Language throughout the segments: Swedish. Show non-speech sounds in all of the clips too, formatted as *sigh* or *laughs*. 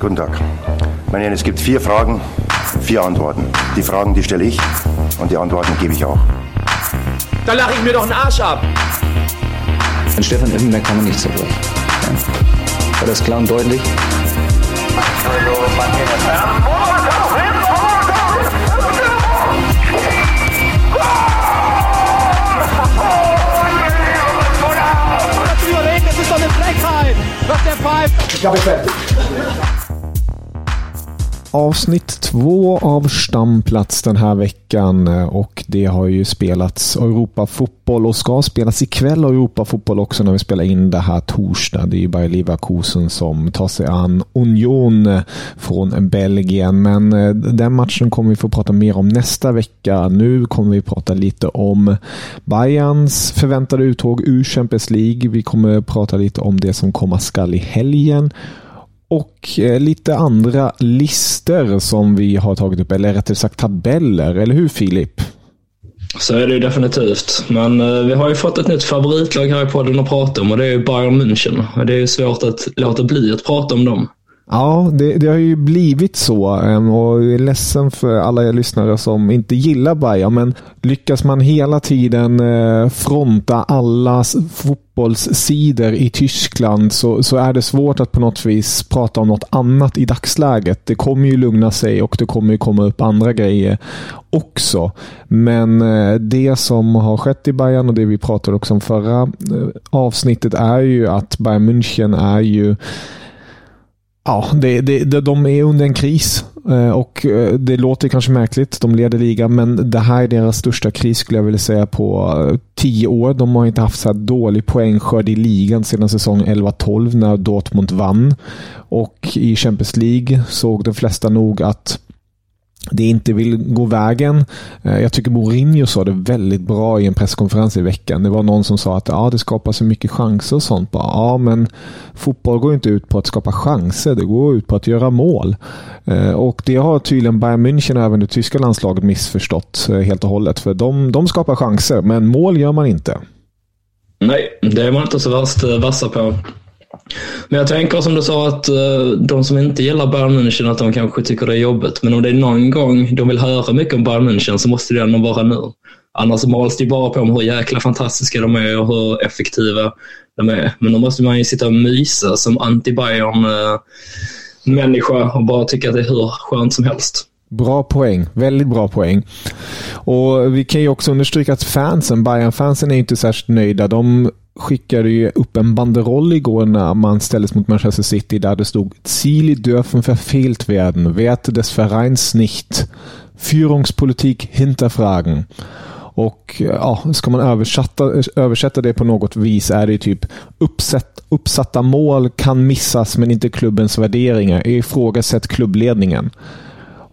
Guten Tag. Meine Herren, es gibt vier Fragen, vier Antworten. Die Fragen, die stelle ich und die Antworten gebe ich auch. Da lache ich mir doch einen Arsch ab. An Stefan Effenberg kann man nicht zerbrechen. Ja. War das klar und deutlich? Das ist doch eine Frechheit, was der pfeift. Ich habe fertig. Avsnitt två av Stamplats den här veckan och det har ju spelats Europa-fotboll och ska spelas ikväll Europa-fotboll också när vi spelar in det här torsdag. Det är ju Bayer Leverkusen som tar sig an Union från Belgien. Men eh, den matchen kommer vi få prata mer om nästa vecka. Nu kommer vi prata lite om Bayerns förväntade uttåg ur Champions League. Vi kommer prata lite om det som komma skall i helgen och eh, lite andra lister som vi har tagit upp, eller rättare sagt tabeller, eller hur Filip? Så är det ju definitivt. Men eh, vi har ju fått ett nytt favoritlag här i podden att prata om och det är ju Bayern München. Det är ju svårt att låta bli att prata om dem. Ja, det, det, har ju blivit så ehm, och jag är ledsen för alla er lyssnare som inte gillar Bayern, men lyckas man hela tiden eh, fronta alla fotbollssidor i Tyskland så, så är det svårt att på något vis prata om något annat i dagsläget. Det kommer ju lugna sig och det kommer ju komma upp andra grejer också. Men eh, det som har skett i Bayern och det vi pratade också om förra eh, avsnittet är ju att Bayern München är ju Ja, det, det, de är under en kris eh, och eh, det låter kanske märkligt. De leder ligan, men det här är deras största kris skulle jag vilja säga på eh, tio år. De har inte haft så här dålig poängskörd i ligan sedan säsong 11-12 när Dortmund vann. Och i Champions League såg de flesta nog att det inte vill gå vägen. Eh, jag tycker Mourinho sa det väldigt bra i en presskonferens i veckan. Det var någon som sa att ja, det skapar så mycket chanser och sånt. Ja, men fotboll går inte ut på att skapa chanser. Det går ut på att göra mål. Eh, och det har tydligen Bayern München och även det tyska landslaget missförstått eh, helt och hållet. För de, de skapar chanser, men mål gör man inte. Nej, det är man inte så värst vassa på. Men jag tänker som du sa att eh, de som inte gillar Bayern München att de kanske tycker det är jobbigt. Men om det är någon gång de vill höra mycket om Bayern München så måste det ändå vara nu. Annars mals det bara på om hur jäkla fantastiska de är och hur effektiva de är. Men då måste man ju sitta och mysa som anti-Bayern-människa eh, och bara tycka att det är hur skönt som helst. Bra poäng. Väldigt bra poäng. Och Vi kan ju också understryka att fansen, Bayern-fansen är inte särskilt nöjda. De skickade ju upp en banderoll igår när man ställdes mot Manchester City där det stod Ziele dürfen verfehlt werden, Werte des Vereins nicht. Führungspolitik hinterfragen. Och ja, ska man översätta, översätta det på något vis är det typ uppsätt, uppsatta mål kan missas men inte klubbens värderingar. Ifrågasätt klubbledningen.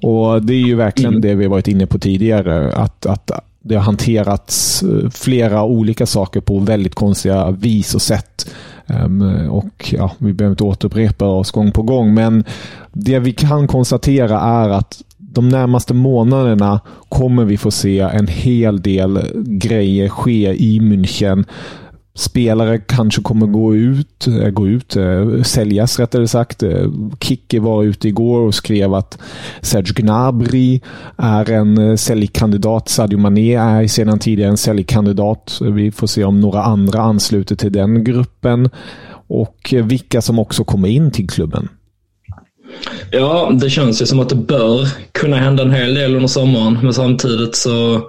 Och Det är ju verkligen mm. det vi varit inne på tidigare. Att, att det har hanterats eh, flera olika saker på väldigt konstiga vis och sätt. Ehm, och ja, Vi behöver inte återupprepa oss gång på gång, men det vi kan konstatera är att de närmaste månaderna kommer vi få se en hel del grejer ske i München spelare kanske kommer gå ut, eh, gå ut eh, säljas rättare sagt. Eh, Kicke var ute igår och skrev att Serge Gnabry är en säljkandidat. Sadio Mané är sedan tidigare en säljkandidat. Vi får se om några andra ansluter till den gruppen och vilka som också kommer in till klubben. Ja, det känns ju som att det bör kunna hända en hel del under sommaren, men samtidigt så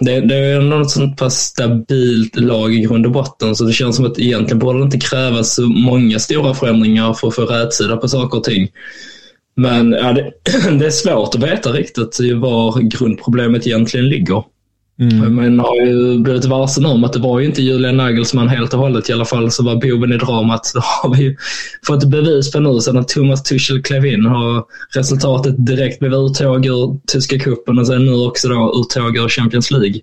det, det är ändå ett sånt pass stabilt lag i grund och botten så det känns som att egentligen borde det inte krävas så många stora förändringar för att få rätsida på saker och ting. Men ja, det, *clears throat* det, är svårt att veta riktigt var grundproblemet egentligen ligger. Mm. Men har ju blivit varse nu om att det var ju inte Julian Nagelsmann helt och hållet i alla fall så var boven i dramat. Det *laughs* har vi ju fått bevis på nu sedan Thomas Tuchel klev in. Har resultatet direkt blev uttåg ur tyska cupen och sen nu också då uttåg ur Champions League.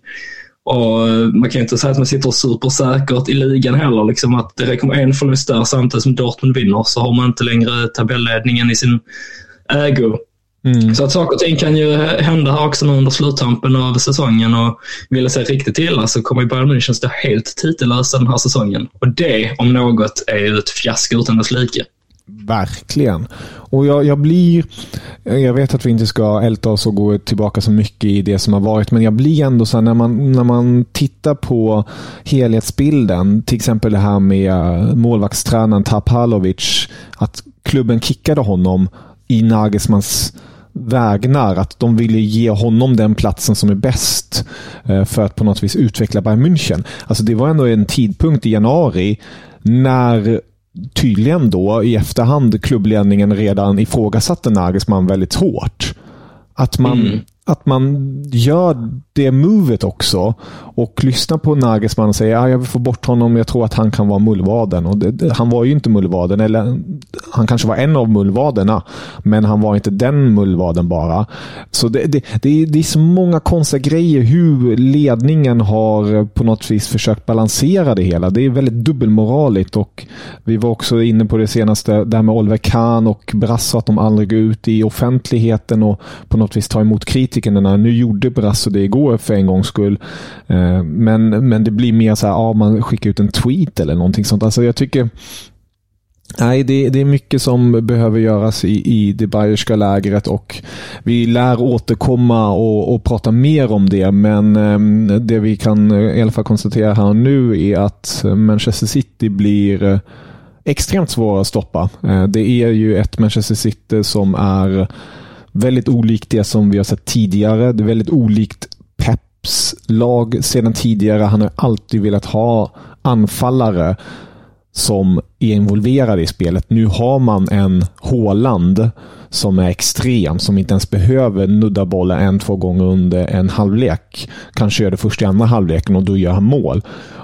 Och eh, man kan ju inte säga att man sitter supersäkert i ligan heller. Liksom att det räcker med en förlust där samtidigt som Dortmund vinner så har man inte längre tabelledningen i sin ägo. Mm. Så att saker och ting kan ju hända här också nu under sluttampen av säsongen och vill det sig riktigt illa så kommer ju Bayern München stå helt titellösa den här säsongen. Och det om något är ju ett fiasko utan dess like. Verkligen. Och jag, jag, blir... Jag vet att vi inte ska älta oss och gå tillbaka så mycket i det som har varit, men jag blir ändå så här, när man, när man tittar på helhetsbilden, till exempel det här med målvaktstränaren Tapalovic, att klubben kickade honom i Nagelsmans vägnar. Att de ville ge honom den platsen som är bäst eh, för att på något vis utveckla Bayern München. Alltså det var ändå en tidpunkt i januari när tydligen då i efterhand klubbledningen redan ifrågasatte Nagelsmann väldigt hårt. Att man, mm att man gör det movet också och lyssnar på Nagelsmann och säger att ah, jag vill få bort honom, jag tror att han kan vara mullvaden. Och det, det, han var ju inte mullvaden, eller han kanske var en av mullvaderna, men han var inte den mullvaden bara. Så det, det, det, är, det är så många konstiga grejer hur ledningen har på något vis försökt balansera det hela. Det är väldigt dubbelmoraligt och vi var också inne på det senaste, där med Oliver Kahn och Brasso att de aldrig går ut i offentligheten och på något vis tar emot kritikerna. Nu gjorde Brasso det igår för en gångs skull. Eh, Eh, men, men det blir mer så här, ja, man skickar ut en tweet eller någonting sånt. Alltså jag tycker Nej, det, det, är mycket som behöver göras i, i det bayerska lägret och vi lär återkomma och, och prata mer om det. Men eh, det vi kan eh, i alla fall konstatera här nu är att Manchester City blir eh, extremt svåra att stoppa. Eh, det är ju ett Manchester City som är Väldigt olikt det som vi har sett tidigare. Det är väldigt olikt Peps lag sedan tidigare. Han har alltid velat ha anfallare som är involverade i spelet. Nu har man en Håland som är extrem, som inte ens behöver nudda bollen en, två gånger under en halvlek. Kanske gör det först i andra halvleken och då gör han mål.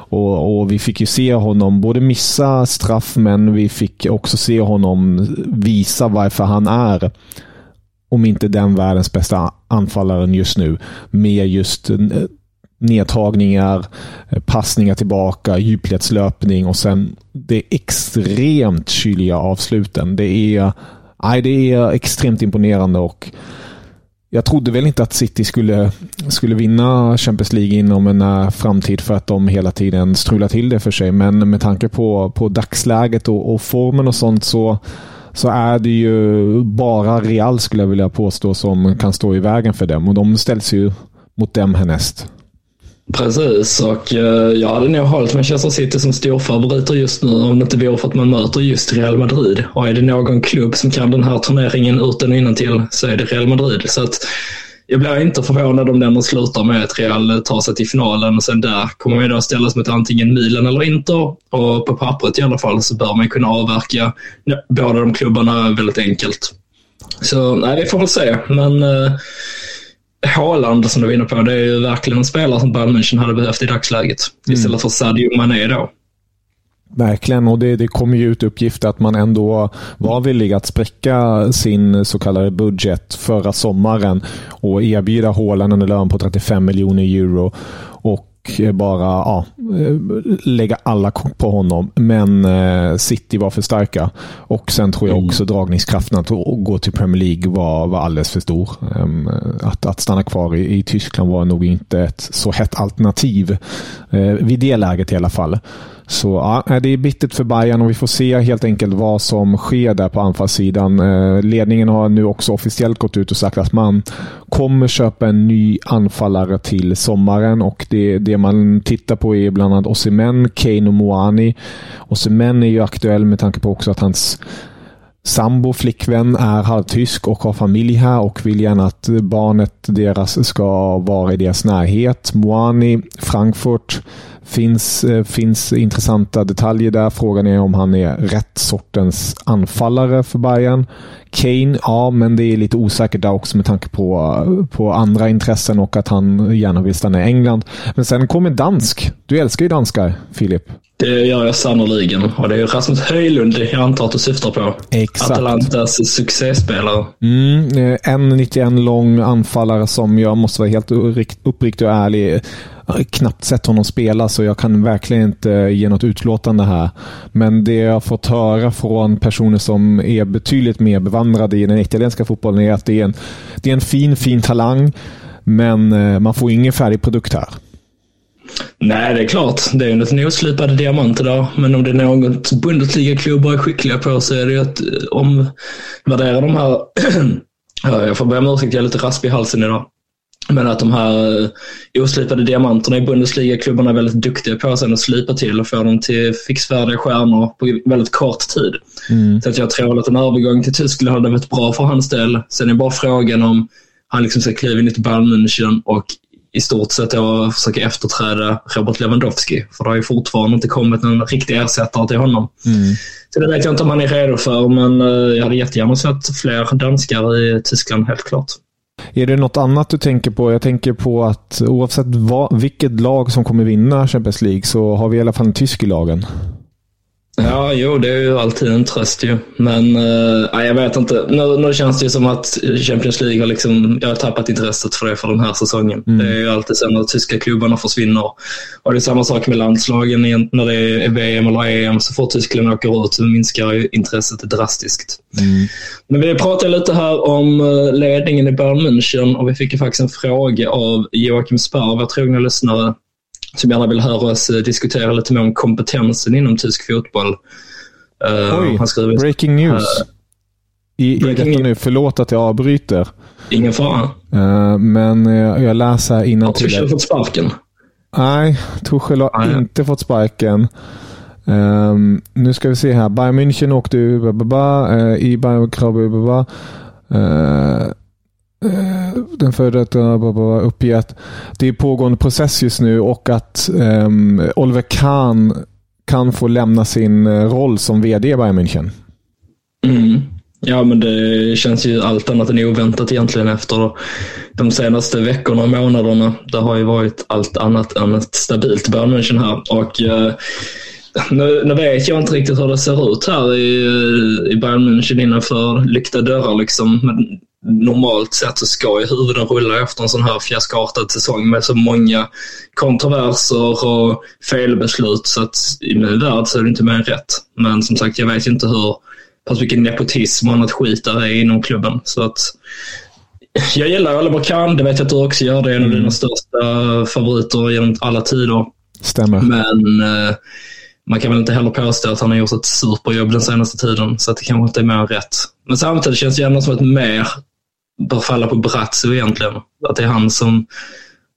Och, och, Vi fick ju se honom både missa straff, men vi fick också se honom visa varför han är om inte den världens bästa anfallaren just nu. Med just eh, nedtagningar, eh, passningar tillbaka, djupledslöpning och sen det extremt kyliga avsluten. Det är, nej, det är extremt imponerande och jag trodde väl inte att City skulle, skulle vinna Champions League inom en eh, framtid för att de hela tiden strular till det för sig. Men med tanke på, på dagsläget och, och formen och sånt så så är det ju bara Real skulle jag vilja påstå som kan stå i vägen för dem och de ställs ju mot dem härnäst. Precis, och eh, jag hade nog hållit Manchester City som storfavoriter just nu om det inte vore för att man möter just Real Madrid. Och är det någon klubb som kan den här turneringen utan och till så är det Real Madrid. Så att jag blir inte förvånad om den slutar med att Real tar sig till finalen och sen där kommer man då ställas mot antingen Milan eller Inter. Och på pappret i alla fall så bör man kunna avverka båda de klubbarna väldigt enkelt. Så nej, vi får väl se. Men eh, Haaland som du var inne på, det är ju verkligen en spelare som Bayern München hade behövt i dagsläget. Mm. Istället för Sadio Mané då. Verkligen, och det, det kommer ju ut uppgifter att man ändå var villig att spräcka sin så kallade budget förra sommaren och erbjuda Haaland en lön på 35 miljoner euro. Och bara ja, lägga alla kort på honom. Men eh, City var för starka. Och sen tror jag mm. också dragningskraften att gå till Premier League var, var alldeles för stor. Um, att, att stanna kvar i, i Tyskland var nog inte ett så hett alternativ. Vid det läget i alla fall. Så ja, det är bittert för Bayern och vi får se helt enkelt vad som sker där på anfallssidan. Eh, ledningen har nu också officiellt gått ut och sagt att man kommer köpa en ny anfallare till sommaren och det, det man tittar på är bland annat Osimhen, Kane och Moani. Osimhen är ju aktuell med tanke på också att hans sambo, flickvän, är halvtysk och har familj här och vill gärna att barnet deras ska vara i deras närhet. Moani, Frankfurt Finns, eh, finns intressanta detaljer där. Frågan är om han är rätt sortens anfallare för Bayern. Kane, ja, men det är lite osäkert där också med tanke på, på andra intressen och att han gärna vill stanna i England. Men sen kommer dansk. Du älskar ju danskar, Filip. Det gör jag sannoliken. Och det är Rasmus Höjlund jag antar att du syftar på. Exakt. Atalantas succéspelare. Mm, 1,91 lång anfallare som jag måste vara helt uppriktig och ärlig jag har knappt sett honom spela, så jag kan verkligen inte ge något utlåtande här. Men det jag har fått höra från personer som är betydligt mer bevandrade i den italienska fotbollen är att det är en, det är en fin, fin talang, men eh, man får ingen färdig produkt här. Nej, det är klart. Det är en oslipad diamant idag. Men om det är något Bundesliga-klubbar är skickliga på så är det ju att eh, omvärdera de här... *clears throat* jag får be om ursäkt, jag är lite raspig i halsen idag. Men att de här eh, oslipade diamanterna i Bundesliga-klubbarna är väldigt duktiga på sen att slipa till och få dem till fixfärdiga stjärnor på väldigt kort tid. Mm. Så att jag tror att en övergång till Tyskland hade varit bra för hans del. Sen är bara frågan om han liksom ska kliva in i Bayern München och i stort sett då försöka efterträda Robert Lewandowski. För det har ju fortfarande inte kommit någon riktig ersättare till honom. Mm. Så det vet jag inte om han är redo för, men eh, jag hade jättegärna sett fler danskar i Tyskland, helt klart. Är det något annat du tänker på? Jag tänker på att oavsett vad, vilket lag som kommer vinna Champions League så har vi i alla fall en tysk i lagen. Ja, jo, det är ju alltid en tröst ju. Men äh, jag vet inte. Nu, nu känns det ju som att Champions League har liksom, jag har tappat intresset för det för den här säsongen. Mm. Det är ju alltid så när tyska klubbarna försvinner. Och det är samma sak med landslagen. När det är VM eller EM så fort Tyskland åker ut så minskar ju intresset drastiskt. Mm. Men vi pratade lite här om eh, ledningen i Bayern München och vi fick ju faktiskt en fråga av Joakim Sparv, vår trogna lyssnare som gärna vill höra oss eh, diskutera lite mer om kompetensen inom tysk fotboll. Uh, Oj, skriver, breaking news. Uh, I, breaking i detta nu, förlåt att jag avbryter. Ingen fara. Men jag, läser innan Har Tuchel fått sparken? Nej, Tuchel har ah, inte fått sparken. Um, nu ska vi se här. Bayern München åkte ur i Bayern Krabi. Uh, Eh, Eh, den före detta uppger att Det är pågående process just nu och att um, Oliver Kahn kan få lämna sin eh, roll som vd i Bayern München. Mm. Ja, men det känns ju allt annat än oväntat egentligen efter de senaste veckorna och månaderna. Det har ju varit allt annat än ett stabilt Bayern München här. Och, uh, nu, nu, vet jag inte riktigt hur det ser ut här i, i Bayern München innanför lyckta dörrar. Liksom. Men normalt sett så ska ju huvuden rulla efter en sån här fiaskartad säsong med så många kontroverser och felbeslut. Så att i min värld så är det inte mer än rätt. Men som sagt, jag vet inte hur pass mycket nepotism och annat skit där är inom klubben. Så att jag gillar Oliver Kahn, det vet jag att du också gör. Det är en av mm. dina största favoriter genom alla tider. Stämmer. Men eh, man kan väl inte heller påstå att han har gjort ett superjobb den senaste tiden, så att det kanske inte är mer rätt. Men samtidigt känns det ändå som att mer bör falla på Bratzo egentligen. Att det är han som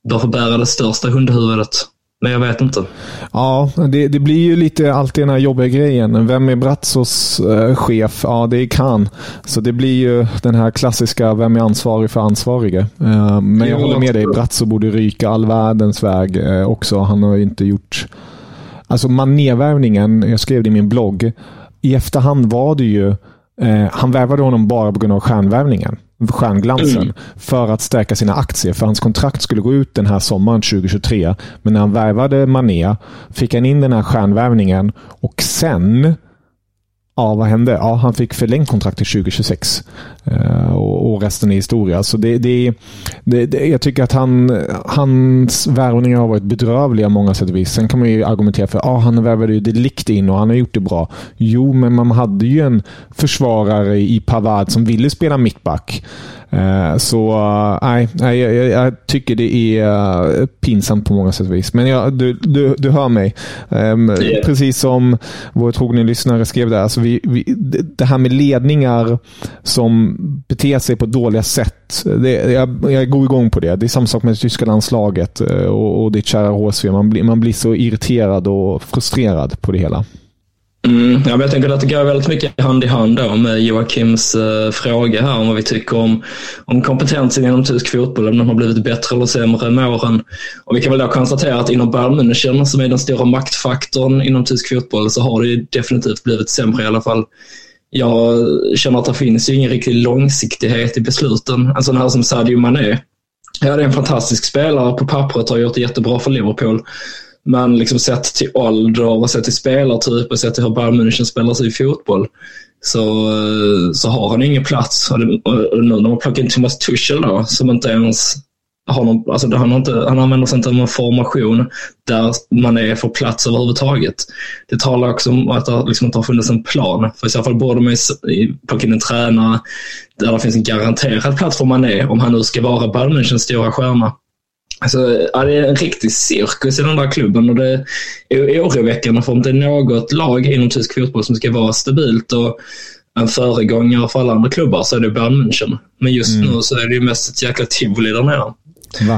bör få bära det största hundhuvudet. Men jag vet inte. Ja, det, det blir ju lite alltid den här jobbiga grejen. Vem är Bratzos eh, chef? Ja, det är Kahn. Så det blir ju den här klassiska, vem är ansvarig för ansvarige? Eh, men jag håller med dig, Bratzo borde ryka all världens väg eh, också. Han har ju inte gjort... Alltså manévärvningen, jag skrev det i min blogg. I efterhand var det ju... Eh, han värvade honom bara på grund av stjärnvärvningen stjärnglansen mm. för att stärka sina aktier. För hans kontrakt skulle gå ut den här sommaren 2023. Men när han värvade Mané fick han in den här stjärnvärvningen och sen Ja, vad hände? Ja, han fick förlängt kontrakt till 2026. Uh, och, och, resten är historia. Så det, det, det, det, jag tycker att han, hans värvningar har varit bedrövliga många sätt och vis. Sen kan man ju argumentera för att ah, han värvade ju delikt in och han har gjort det bra. Jo, men man hade ju en försvarare i Pavard som ville spela mittback. Uh, så nej, uh, jag, jag, jag, tycker det är pinsamt på många sätt och vis. Men jag, du, du, du hör mig. Yeah. Precis som vår trogna lyssnare skrev där. Alltså vi, vi, det här med ledningar som beter sig på dåliga sätt. Det, jag, jag går igång på det. Det är samma sak med det tyska landslaget eh, och, och ditt kära HSV. Man blir, man blir så irriterad och frustrerad på det hela. Mm, ja, men jag tänker att det går väldigt mycket hand i hand då med Joakims eh, fråga här om vad vi tycker om, om kompetensen inom tysk fotboll, om den har blivit bättre eller sämre med åren. Och vi kan väl då konstatera att inom Bayern München, som är den stora maktfaktorn inom tysk fotboll, så har det definitivt blivit sämre i alla fall. Jag känner att det finns ju ingen riktig långsiktighet i besluten. Alltså en sån här som Sadio Mané. Ja, det är en fantastisk spelare på pappret och har gjort det jättebra för Liverpool. Men liksom sett till ålder och sett till spelartyp och sett till hur Bayern München spelar sig i fotboll så, eh, så har han ingen plats. Och, och nu när man plockar in Thomas Tuchel då, som inte ens har någon, alltså han, har inte, han använder sig inte av en formation där man är för plats överhuvudtaget. Det talar också om att det liksom inte har funnits en plan. För i så fall borde man plocka in en tränare där det finns en garanterad plats för man är om han nu ska vara Bayern Münchens stora stjärna. Alltså, ja, det är en riktig cirkus i den där klubben och det är oroväckande för om det är något lag inom tysk fotboll som ska vara stabilt och en föregångare för alla andra klubbar så är det Bayern München. Men just mm. nu så är det ju mest ett jäkla tivoli där nere.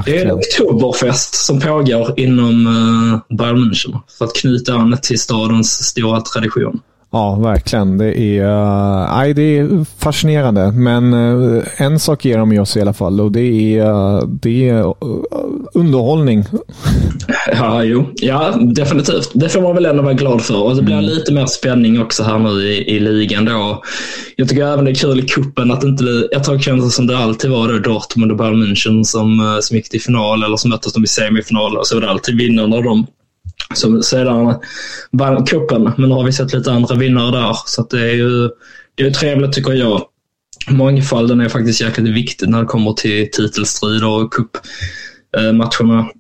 Det är en oktoberfest som pågår inom uh, Bayern München för att knyta an till stadens stora tradition. Ja, verkligen. Det är, uh, det är fascinerande. Men uh, en sak ger de oss i alla fall och det är, uh, det är underhållning. Ja, jo. ja, definitivt. Det får man väl ändå vara glad för. Och det blir mm. lite mer spänning också här nu i, i ligan. Då. Jag tycker även det är kul i kuppen att inte, jag det känns som det alltid var då Dortmund och Bayern München som, som gick till final eller som möttes de i semifinal och så var det alltid vinnarna av dem som sedan vann cupen. Men nu har vi sett lite andra vinnare där. Så det är ju det är trevligt tycker jag. Mångfalden är faktiskt jäkligt viktig när det kommer till titelstrid och cupmatcherna.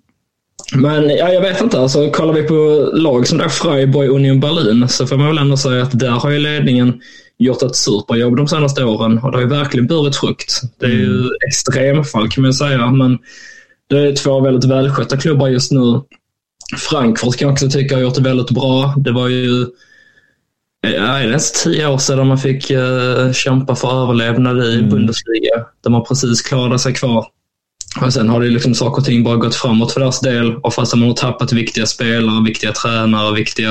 Men ja, jag vet inte, alltså, kollar vi på lag som där Freiburg Union Berlin så får man väl ändå säga att där har ju ledningen gjort ett superjobb de senaste åren och det har ju verkligen burit frukt. Det är ju mm. extremfall kan man säga, men det är två väldigt välskötta klubbar just nu Frankfurt kan jag också tycka har gjort det väldigt bra. Det var ju ja, nästan tio år sedan man fick uh, kämpa för överlevnad i mm. Bundesliga. Där man precis klarade sig kvar. Och sen har det liksom saker och ting bara gått framåt för deras del. Och fast man har tappat viktiga spelare, viktiga tränare, viktiga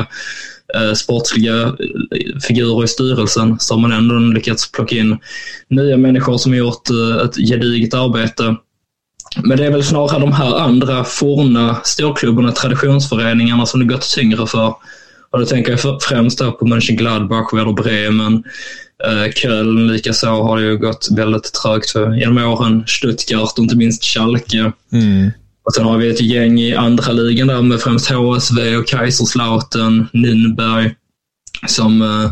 eh, sportsliga eh, figurer i styrelsen så har man ändå lyckats plocka in nya människor som har gjort eh, ett gediget arbete. Men det är väl snarare de här andra forna storklubbarna, traditionsföreningarna som det gått tyngre för. Och då tänker jag främst på Mönchengladbach, Werder Bremen, Köln likaså har det ju gått väldigt trögt för genom åren. Stuttgart och inte minst Schalke. Mm. Och sen har vi ett gäng i andra ligan där med främst HSV och Kaiserslautern, Nürnberg som, eh,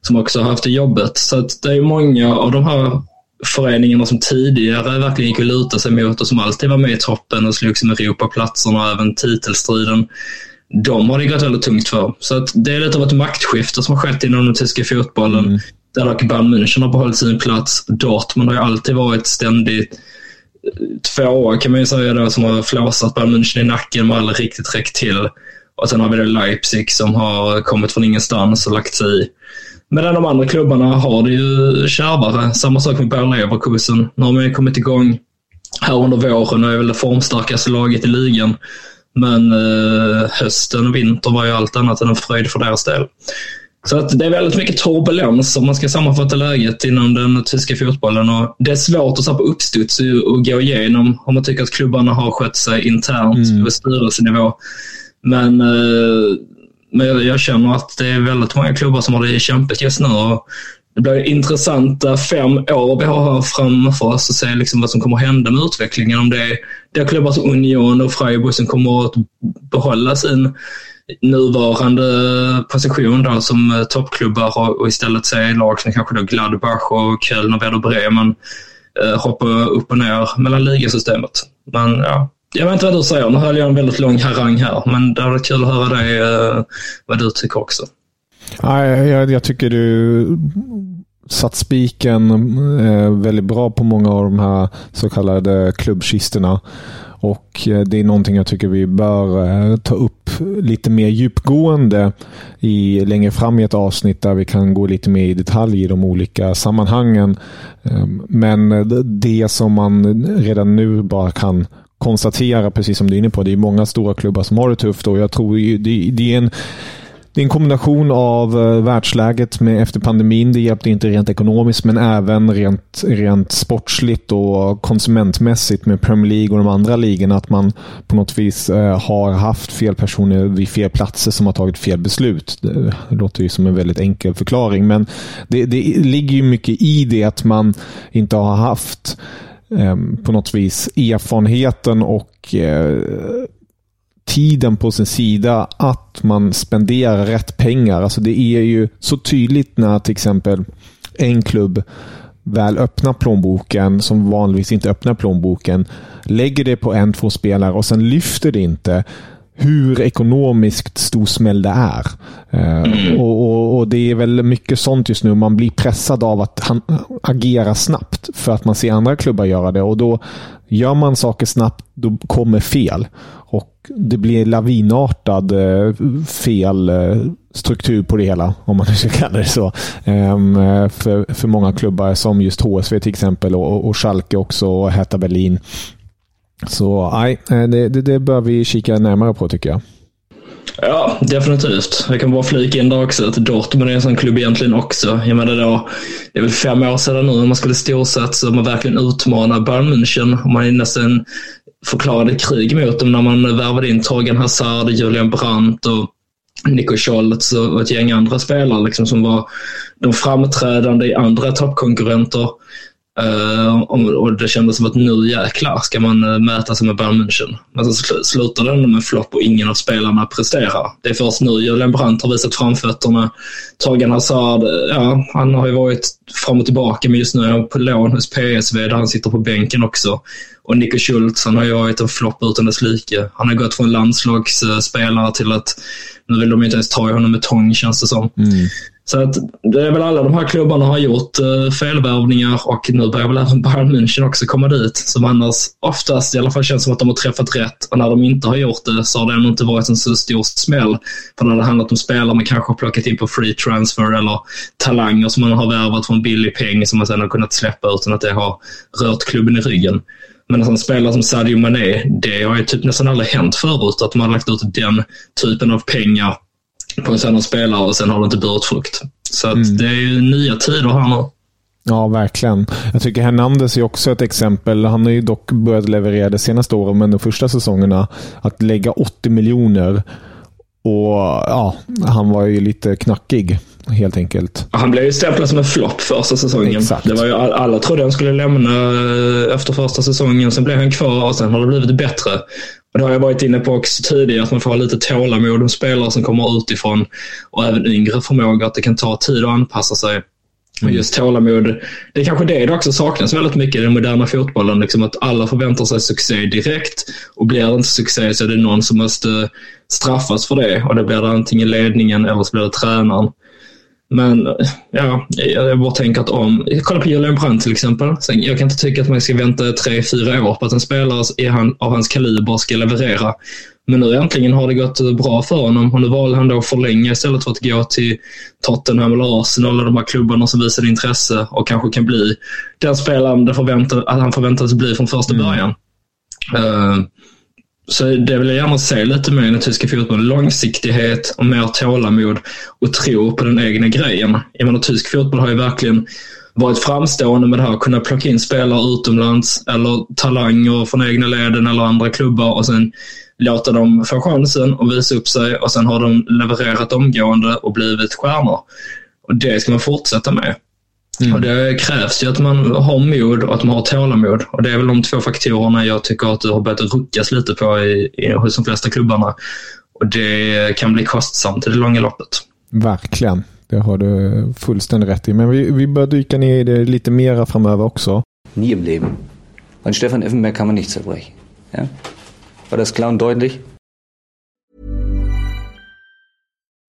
som också har haft det jobbet. Så det är många av de här föreningarna som tidigare verkligen gick att luta sig mot och som alltid var med i toppen och slogs med Europaplatserna och även titelstriden. De har det gått väldigt tungt för. Så det är lite av ett maktskifte som har skett inom den tyska fotbollen. Mm. Där dock Bayern München har behållit sin plats. Dortmund har ju alltid varit ständigt eh, två tvåa kan man ju säga då, som har flåsat Bayern München i nacken men aldrig riktigt räckt till. Och sen har vi då Leipzig som har kommit från ingenstans och lagt sig i. Medan de andra klubbarna har det ju kärvare. Samma sak med Bayer Leverkusen. Nu har man ju kommit igång här under våren och är väl det formstarkaste laget i ligan. Men eh, hösten och vintern var ju allt annat än en fröjd för deras del. Så att det är väldigt mycket turbulens om man ska sammanfatta läget inom den tyska fotbollen. Och det är svårt att på uppstuds och gå igenom om man tycker att klubbarna har skött sig internt mm. på styrelsenivå. Men eh, men jag känner att det är väldigt många klubbar som har det kämpigt just nu. Och det blir intressanta fem år vi har framför oss och se liksom vad som kommer hända med utvecklingen. Om det är, det är klubbar som Union och Freiburg som kommer att behålla sin nuvarande position där som eh, toppklubbar och istället se lag som kanske då Gladbach och Köln och Werder Bremen eh, hoppa upp och ner mellan ligasystemet. Men ja, jag vet inte vad du säger. Nu höll jag en väldigt lång harang här, men det var kul att höra dig, eh, vad du tycker också. Ja, jag, jag tycker du satt spiken väldigt bra på många av de här så kallade klubbkistorna. Och eh, det är någonting jag tycker vi bör eh, ta upp lite mer djupgående i, längre fram i ett avsnitt där vi kan gå lite mer i detalj i de olika sammanhangen. Ehm, men eh, det som man redan nu bara kan konstatera, precis som du är inne på, det är många stora klubbar som har det tufft och jag tror det, det är en det är en kombination av eh, världsläget med efter pandemin. Det hjälpte inte rent ekonomiskt, men även rent, rent sportsligt och konsumentmässigt med Premier League och de andra ligorna. Att man på något vis eh, har haft fel personer vid fel platser som har tagit fel beslut. Det, låter ju som en väldigt enkel förklaring, men det, det ligger ju mycket i det att man inte har haft eh, på något vis erfarenheten och tiden på sin sida att man spenderar rätt pengar. Alltså det är ju så tydligt när till exempel en klubb väl öppnar plånboken, som vanligtvis inte öppnar plånboken, lägger det på en, två spelare och sen lyfter det inte hur ekonomiskt stor smäll det är. Mm. Och, och, och, Det är väl mycket sånt just nu. Man blir pressad av att han, agera snabbt för att man ser andra klubbar göra det. Och då Gör man saker snabbt, då kommer fel. Och det blir lavinartad eh, fel eh, struktur på det hela, om man nu ska kalla det så. Ehm, för, för många klubbar som just HSV till exempel och, och Schalke också och Hertha Berlin. Så nej, eh, det, det, det bör vi kika närmare på tycker jag. Ja, definitivt. Jag kan bara flika in där också att Dortmund är en sån klubb egentligen också. Jag menar då, det är väl fem år sedan nu man skulle storsatsa och man verkligen utmana Bayern München. Och man nästan förklarade krig mot dem när man värvade in Torgan Hazard, Julian Brandt och Nico Scholz och ett gäng andra spelare liksom, som var de framträdande i andra toppkonkurrenter. Eh, uh, och det kändes som att nu jäklar ska man uh, mäta sig med Bayern München. Men så sl slutar det ändå med flopp och ingen av spelarna presterar. Det är först nu Julian Brandt har visat framfötterna. Torgan Hazard, eh, ja, han har ju varit fram och tillbaka men just nu är han på lån hos PSV där han sitter på bänken också. Och Nico Schultz, han har ju varit en flopp utan dess like. Han har gått från landslagsspelare till att nu vill de inte ens ta i honom med tång känns det som. Mm. Så att det är väl alla de här klubbarna har gjort eh, felvärvningar och nu börjar väl även Bayern München också komma dit. Som annars oftast i alla fall känns som att de har träffat rätt. Och när de inte har gjort det så har det ändå inte varit en så stor smäll. För när det handlat om spelare man kanske har plockat in på free transfer eller talanger som man har värvat från billig peng som man sedan har kunnat släppa utan att det har rört klubben i ryggen. Men en spelare som Sadio Mané, det har ju typ nästan aldrig hänt förut att man har lagt ut den typen av pengar på en sån spelare och sen har det inte burit frukt. Så mm. det är ju nya tider här nu. Ja, verkligen. Jag tycker Hernandez är också ett exempel. Han har ju dock börjat leverera det senaste året, men de första säsongerna. Att lägga 80 miljoner och ja, han var ju lite knackig helt enkelt. Han blev ju stämplad som en flopp första säsongen. Exakt. Det var ju, alla trodde han skulle lämna eh, efter första säsongen. Sen blev han kvar och sen har det blivit bättre. Och det har jag varit inne på också tidigare, att man får ha lite tålamod med spelare som kommer utifrån och även yngre förmåga, att det kan ta tid att anpassa sig. Och just tålamod, det är kanske det det också saknas väldigt mycket i den moderna fotbollen. Liksom att alla förväntar sig succé direkt och blir det inte succé så är det någon som måste straffas för det. Och det blir det antingen ledningen eller så blir det tränaren. Men ja, jag bara tänker att om... Kolla på Julian Brandt till exempel. Jag kan inte tycka att man ska vänta tre, fyra år på att en spelare av hans kaliber ska leverera. Men nu äntligen har det gått bra för honom och nu valde han då att förlänga istället för att gå till Tottenham eller Arsenal eller de här klubbarna som visade intresse och kanske kan bli den spelaren det förväntar, att han förväntades bli från första mm. början. Uh, så det vill jag gärna se lite mer i den tyska fotbollen. Långsiktighet och mer tålamod och tro på den egna grejen. Jag menar, tysk fotboll har ju verkligen varit framstående med det här. Kunna plocka in spelare utomlands eller talanger från egna leden eller andra klubbar och sen låta dem få chansen och visa upp sig och sen har de levererat omgående och blivit stjärnor. Och det ska man fortsätta med. Mm. Och det krävs ju att man har mod och att man har tålamod. Och det är väl de två faktorerna jag tycker att det har börjat ruckas lite på i, i, hos de flesta klubbarna. Och det kan bli kostsamt i det långa loppet. Verkligen. Det har du fullständigt rätt i. Men vi, vi bör dyka ner i det lite mera framöver också. Nie im Leben. Von Stefan Effenberg kann man nicht zerbrechen. Ja? War das klar und deutlich?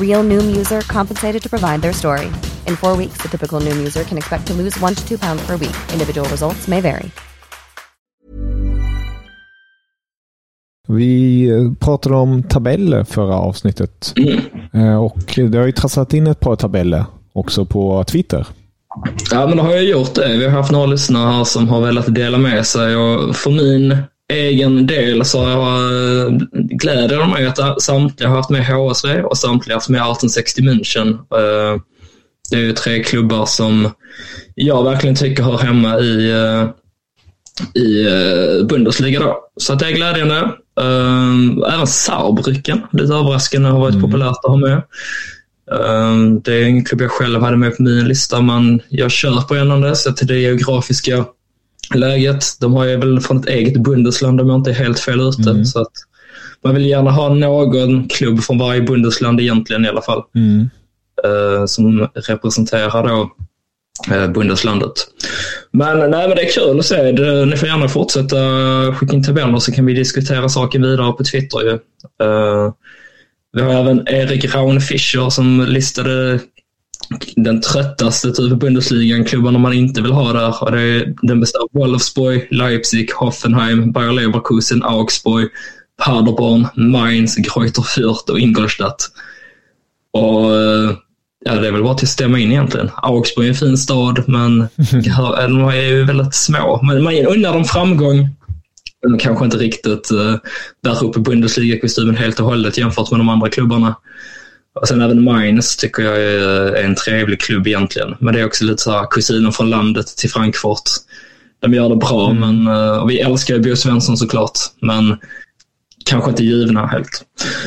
Real Noom user compensated to provide their story. In four weeks, the typical Noom user can expect to lose one to two pounds per week. Individual results may vary. Vi eh, pratade om tabeller förra avsnittet. Eh, Och det har ju trasslat in ett par tabeller också på Twitter. Ja, men då har jag gjort det. Vi har haft några lyssnare här som har velat dela med sig och för min egen del så har jag glädjer mig att samtliga har haft med HSV och samtliga har haft med 1860 München. Eh, Det är ju tre klubbar som jag verkligen tycker hör hemma i, eh, i eh, Bundesliga. Då. Så det är glädjande. Eh, Även Saarbrücken, lite överraskande, har varit populärt att ha med. Det är en klubb jag själv hade med på min lista, men jag köper ändå det sett till det geografiska läget. De har ju väl från ett eget Bundesland om jag inte är helt fel ute. Mm. Så att man vill gärna ha någon klubb från varje Bundesland egentligen i alla fall. Mm. eh, som representerar då eh, Bundeslandet. Men, nej, men det är kul att se. Det, ni får gärna fortsätta skicka in tabeller så kan vi diskutera saken vidare på Twitter. Ju. Eh, vi har även Erik Raun Fischer som listade den tröttaste typ Bundesliga-klubbarna man inte vill ha där. Och det är, den består av Wolfsburg, Leipzig, Hoffenheim, Bayer Leverkusen, Augsburg, Paderborn, Mainz, Greuther Fürth och Ingolstadt. Och eh, ja, det är väl bara till att stämma in egentligen. Augsburg är en fin stad, men *laughs* de är ju väldigt små. Men man unnar dem framgång. De kanske inte riktigt uh, bär upp Bundesliga-kostymen helt och hållet jämfört med de andra klubbarna. Och sen även Mainz tycker jag är en trevlig klubb egentligen. Men det är också lite så här kusinen från landet till Frankfurt. De gör det bra, men uh, och vi älskar ju Bo Svensson såklart. Men kanske inte givna helt.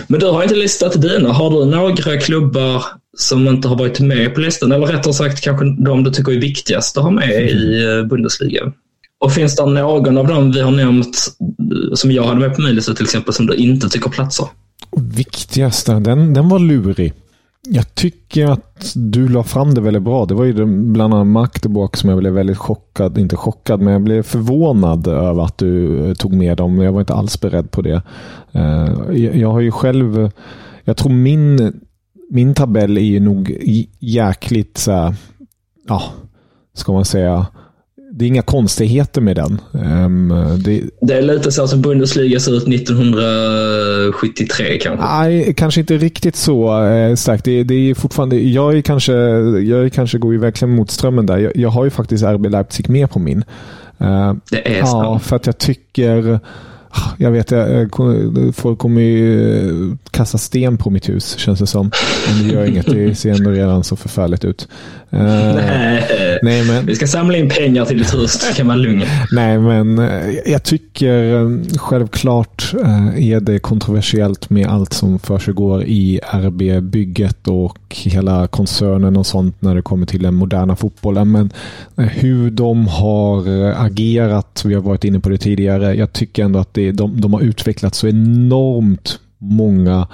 Men du har inte listat dina. Har du några klubbar som inte har varit med på listan? Eller rättare sagt kanske de du tycker är viktigast att ha med i eh, Bundesliga? Och finns det någon av dem vi har nämnt eh, som jag hade med på min lista till exempel som du inte tycker platsar? Viktigaste, den, den var lurig. Jag tycker att du la fram det väldigt bra. Det var ju bland annat Magdeburg som jag blev väldigt chockad, inte chockad, men jag blev förvånad över att du eh, tog med dem. Jag var inte alls beredd på det. Eh, jag har ju själv, jag tror min, min tabell är ju nog jäkligt så här, ja, ska man säga, det är inga konstigheter med den. Ehm, Det, Det är lite så som Bundesliga ser ut 1973 kanske. Nej, kanske inte riktigt så eh, starkt. Det, det är fortfarande, jag, är kanske, jag är kanske går ju verkligen mot strömmen där. Jag, jag har ju faktiskt RB Leipzig med på min. Eh, Det är ja, så. för att jag tycker... Jag vet, jag, folk kommer ju eh, kasta sten på mitt hus känns det som. Men det gör inget, det ser ändå redan så förfärligt ut. Eh, Nej. nej, men, Vi ska samla in pengar till ditt hus, så kan man lugna. *laughs* Nej, men eh, jag tycker eh, självklart är det kontroversiellt med allt som försiggår i RB-bygget och hela koncernen och sånt när det kommer till den moderna fotbollen. Men hur de har agerat, vi har varit inne på det tidigare, jag tycker ändå att det, de, de har utvecklat så enormt många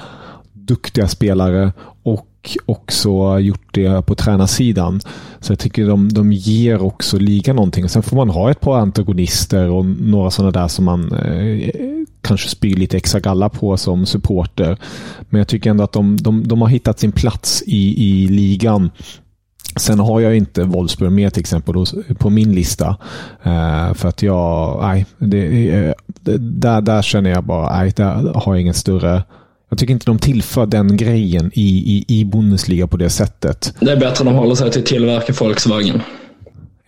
duktiga spelare och också gjort det på tränarsidan. Så jag tycker de, de ger också ligan någonting. Sen får man ha ett par antagonister och några sådana där som man eh, kanske spyr lite extra galla på som supporter. Men jag tycker ändå att de, de, de har hittat sin plats i, i ligan. Sen har jag inte Wolfsburg med till exempel på min lista. Eh, för att jag, nej, eh, det, där, där känner jag bara, nej, där har jag ingen större jag tycker inte de tillför den grejen i, i, i Bundesliga på det sättet. Det är bättre att de håller sig till tillverka Volkswagen.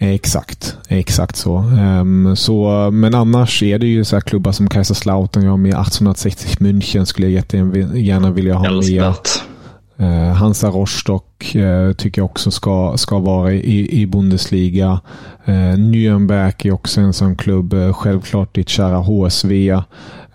Exakt, exakt så. Ehm, så. Men annars är det ju så här klubbar som Kaiserslautern, jag med 1860 München skulle jag jättegärna vilja ha med. Älskvärt. Eh, Hansa Rostock eh, tycker jag också ska, ska vara i, i Bundesliga. Eh, Nürnberg är också en sån klubb. Självklart ditt kära HSV.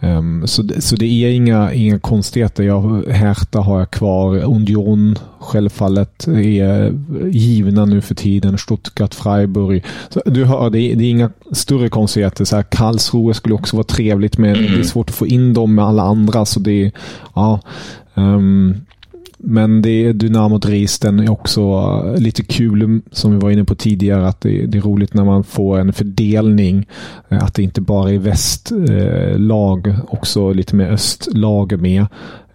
Ehm, så, så det är inga, inga konstigheter. Jag, Hertha har jag kvar. Union självfallet är givna nu för tiden. Stuttgart, Freiburg. Så du hör, det är, det är inga större konstigheter. Så här, Karlsruhe skulle också vara trevligt men det är svårt att få in dem med alla andra. Så det ja, um, men det är Dynamo Dresden är också eh, lite kul, mm, som vi var inne på tidigare, att det, det är roligt när man får en fördelning. Eh, att det inte bara är västlag, eh, också lite mer östlag med.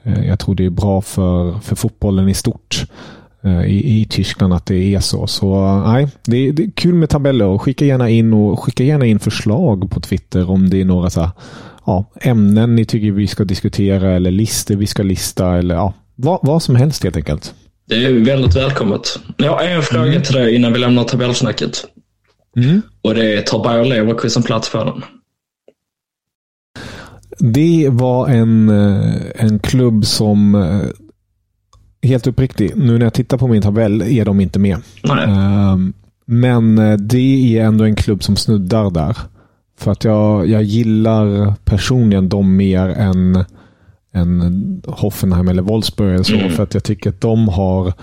Eh, jag tror det är bra för, för fotbollen i stort i, i Tyskland att det är så. Så nej, det, det är kul med tabeller. Skicka gärna in och skicka gärna in förslag på Twitter om det är några så här, ja, ämnen ni tycker vi ska diskutera eller listor vi ska lista eller ja, vad, vad som helst helt enkelt. Det är väldigt välkommet. Jag har en fråga mm. till dig innan vi lämnar tabellsnacket. Mm. Och det är, tar Bayer Leverkusen plats på den? Det var en, eh, en klubb som, eh, helt uppriktigt, nu när jag tittar på min tabell är de inte med. Nej. Ehm, men eh, det är ändå en klubb som snuddar där. För att jag, jag gillar personligen dem mer än än Hoffenheim eller Wolfsburg. Eller så, mm. För att jag tycker att de har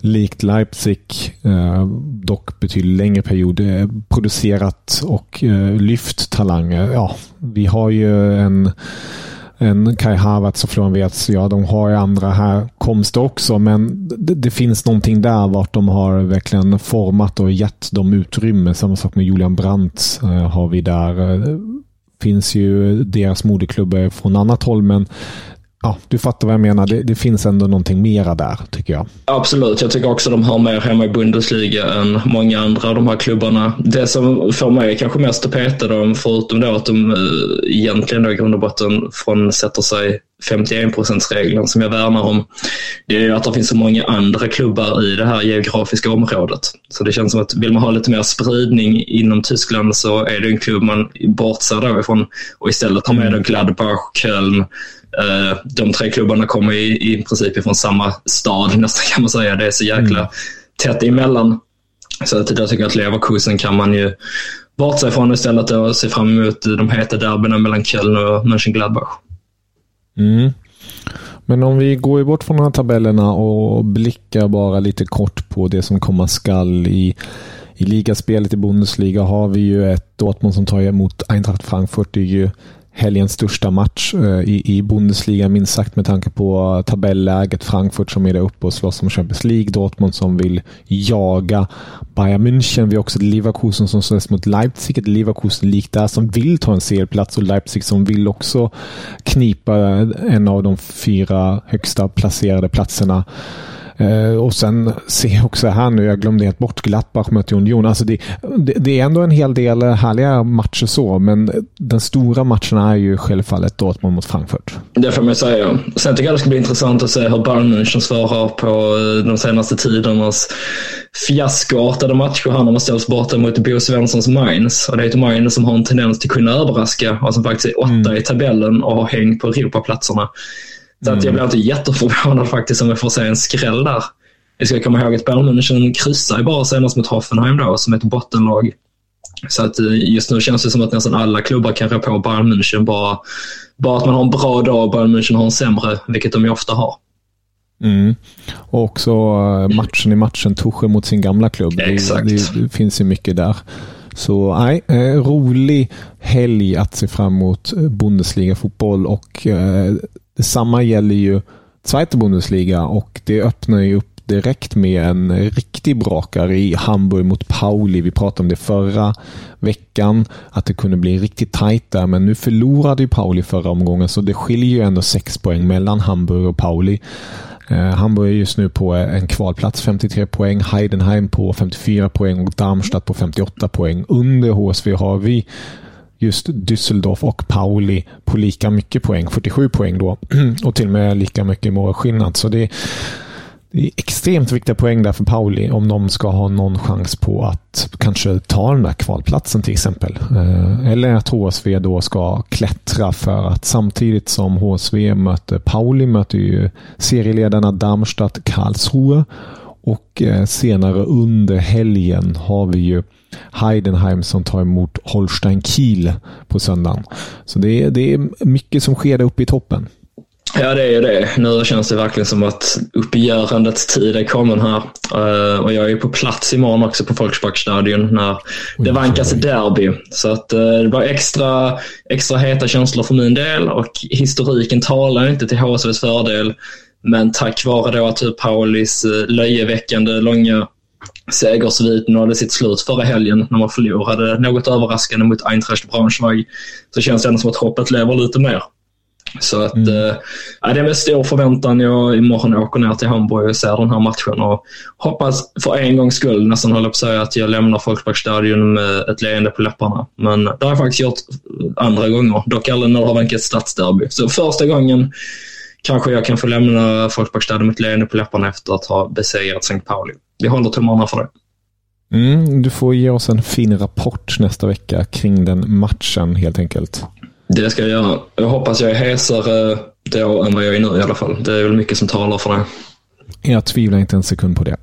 likt Leipzig, eh, dock betydligt längre period, eh, producerat och eh, lyft talanger. Ja, vi har ju en, en Kai Havertz och Florian Wirtz. Ja, de har ju andra här komster också, men det, det, finns någonting där vart de har verkligen format och gett dem utrymme. Samma sak med Julian Brandt eh, har vi där finns ju deras moderklubbar från annat håll, men ja, du fattar vad jag menar. Det, det, finns ändå någonting mera där, tycker jag. Absolut. Jag tycker också de har mer hemma i Bundesliga än många andra av de här klubbarna. Det som får mig kanske mest att peta dem, förutom då att de eh, egentligen då i grund och botten frånsätter sig 51 regeln som jag värnar om, det är ju att det finns så många andra klubbar i det här geografiska området. Så det känns som att vill man ha lite mer spridning inom Tyskland så är det en klubb man bortser då ifrån och istället tar med mm. Gladbach, Köln, Eh, de tre klubbarna kommer i, i princip ifrån samma stad *laughs* nästan kan man säga. Det är så jäkla mm. tätt emellan. Så att jag tycker att Leverkusen kan man ju bortse ifrån istället och se fram emot de heta derbyna mellan Köln och Mönchengladbach. Mm. Men om vi går bort från de här tabellerna och blickar bara lite kort på det som komma skall i, i ligaspelet i Bundesliga har vi ju ett Dortmund som tar emot Eintracht Frankfurt. Det är ju helgens största match eh, i, i Bundesliga minst sagt med tanke på tabelläget. Frankfurt som är där uppe och slåss om Champions League. Dortmund som vill jaga Bayern München. Vi har också Leverkusen som slåss mot Leipzig. Ett Leverkusen likt där som vill ta en serieplats och Leipzig som vill också knipa en av de fyra högsta placerade platserna. Eh, och sen ser jag också här nu, jag glömde helt bort Gladbach möter Union. Alltså det, det, det, är ändå en hel del härliga matcher så, men den stora matchen är ju självfallet Dortmund mot Frankfurt. Det får man säga. Sen tycker jag det ska bli intressant att se hur Bayern München svarar på eh, de senaste tidernas fiaskoartade matcher här när man ställs borta mot Bo Svenssons Mainz. Och det är ett Mainz som har en tendens till att kunna överraska och som faktiskt är åtta mm. i tabellen och har häng på Europaplatserna. Så att jag blir inte jätteförvånad faktiskt om vi får se en skräll där. Vi ska komma ihåg att Bayern München kryssar ju bara senast mot Hoffenheim då, som ett bottenlag. Så att eh, just nu känns det som att nästan alla klubbar kan rå på Bayern München. Bara, bara att man har en bra dag och Bayern München har en sämre, vilket de ju ofta har. Mm. Och också eh, matchen i matchen, Tuchel mot sin gamla klubb. Exakt. Det, det, det finns ju mycket där. Så nej, eh, rolig helg att se fram emot Bundesliga-fotboll och eh, Detsamma gäller ju Zweite Bundesliga och det öppnar ju upp direkt med en riktig brakare i Hamburg mot Pauli. Vi pratade om det förra veckan, att det kunde bli riktigt tajt där, men nu förlorade ju Pauli förra omgången, så det skiljer ju ändå sex poäng mellan Hamburg och Pauli. Eh, Hamburg är just nu på en kvalplats, 53 poäng, Heidenheim på 54 poäng och Darmstadt på 58 poäng. Under HSV har vi just Düsseldorf och Pauli på lika mycket poäng, 47 poäng då. *clears throat* Och till och med lika mycket målskillnad. Så det, det är extremt viktiga poäng där för Pauli om de ska ha någon chans på att kanske ta den där kvalplatsen till exempel. Eh, eller att HSV då ska klättra för att samtidigt som HSV möter Pauli möter ju serieledarna Darmstadt Karlsruhe och eh, senare under helgen har vi ju Heidenheim som tar emot Holstein Kiel på söndagen. Så det är, det är mycket som sker där uppe i toppen. Ja, det är ju det. Nu känns det verkligen som att uppgörandets tid är kommen här. Uh, och jag är på plats imorgon också på Volksparkstadion när det vankas derby. Så att uh, det var extra, extra heta känslor för min del och historiken talar inte till HSVs fördel. Men tack vare då att Paulis uh, löjeväckande långa segersvit nådde sitt slut förra helgen när man förlorade något överraskande mot Eintracht Braunschweig så känns det ändå som att hoppet lever lite mer. Så att, mm. äh, det är med stor förväntan jag imorgon åker ner till Hamburg och ser den här matchen och hoppas för en gångs skull, nästan håller på att säga att jag lämnar Folkparkstadion med ett leende på läpparna. Men det har jag faktiskt gjort andra gånger, dock aldrig när det har varit stadsderby. Så första gången kanske jag kan få lämna Folkparkstadion med ett leende på läpparna efter att ha besegrat St. Pauli. Vi håller tummarna för det. Mm, du får ge oss en fin rapport nästa vecka kring den matchen helt enkelt. Det ska jag göra. Jag hoppas jag är hesare då än vad jag är nu i alla fall. Det är väl mycket som talar för det. Jag tvivlar inte en sekund på det.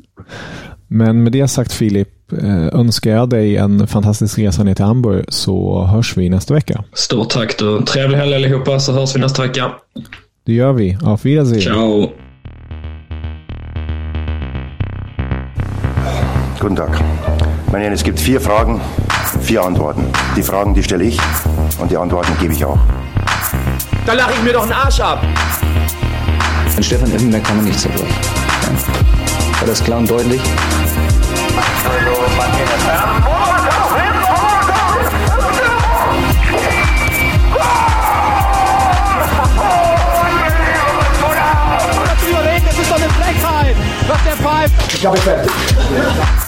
*laughs* Men med det sagt Filip, önskar jag dig en fantastisk resa ner till Hamburg så hörs vi nästa vecka. Stort tack du. Trevlig helg allihopa så hörs vi nästa vecka. Det gör vi. Auf Wiedersehen. Ciao. Guten Tag. Meine es gibt vier Fragen, vier Antworten. Die Fragen, die stelle ich und die Antworten gebe ich auch. Da lache ich mir doch einen Arsch ab. An Stefan Effenberg kann man nicht zerbrechen. Ja. War das klar und deutlich? Ich glaube, ich fertig.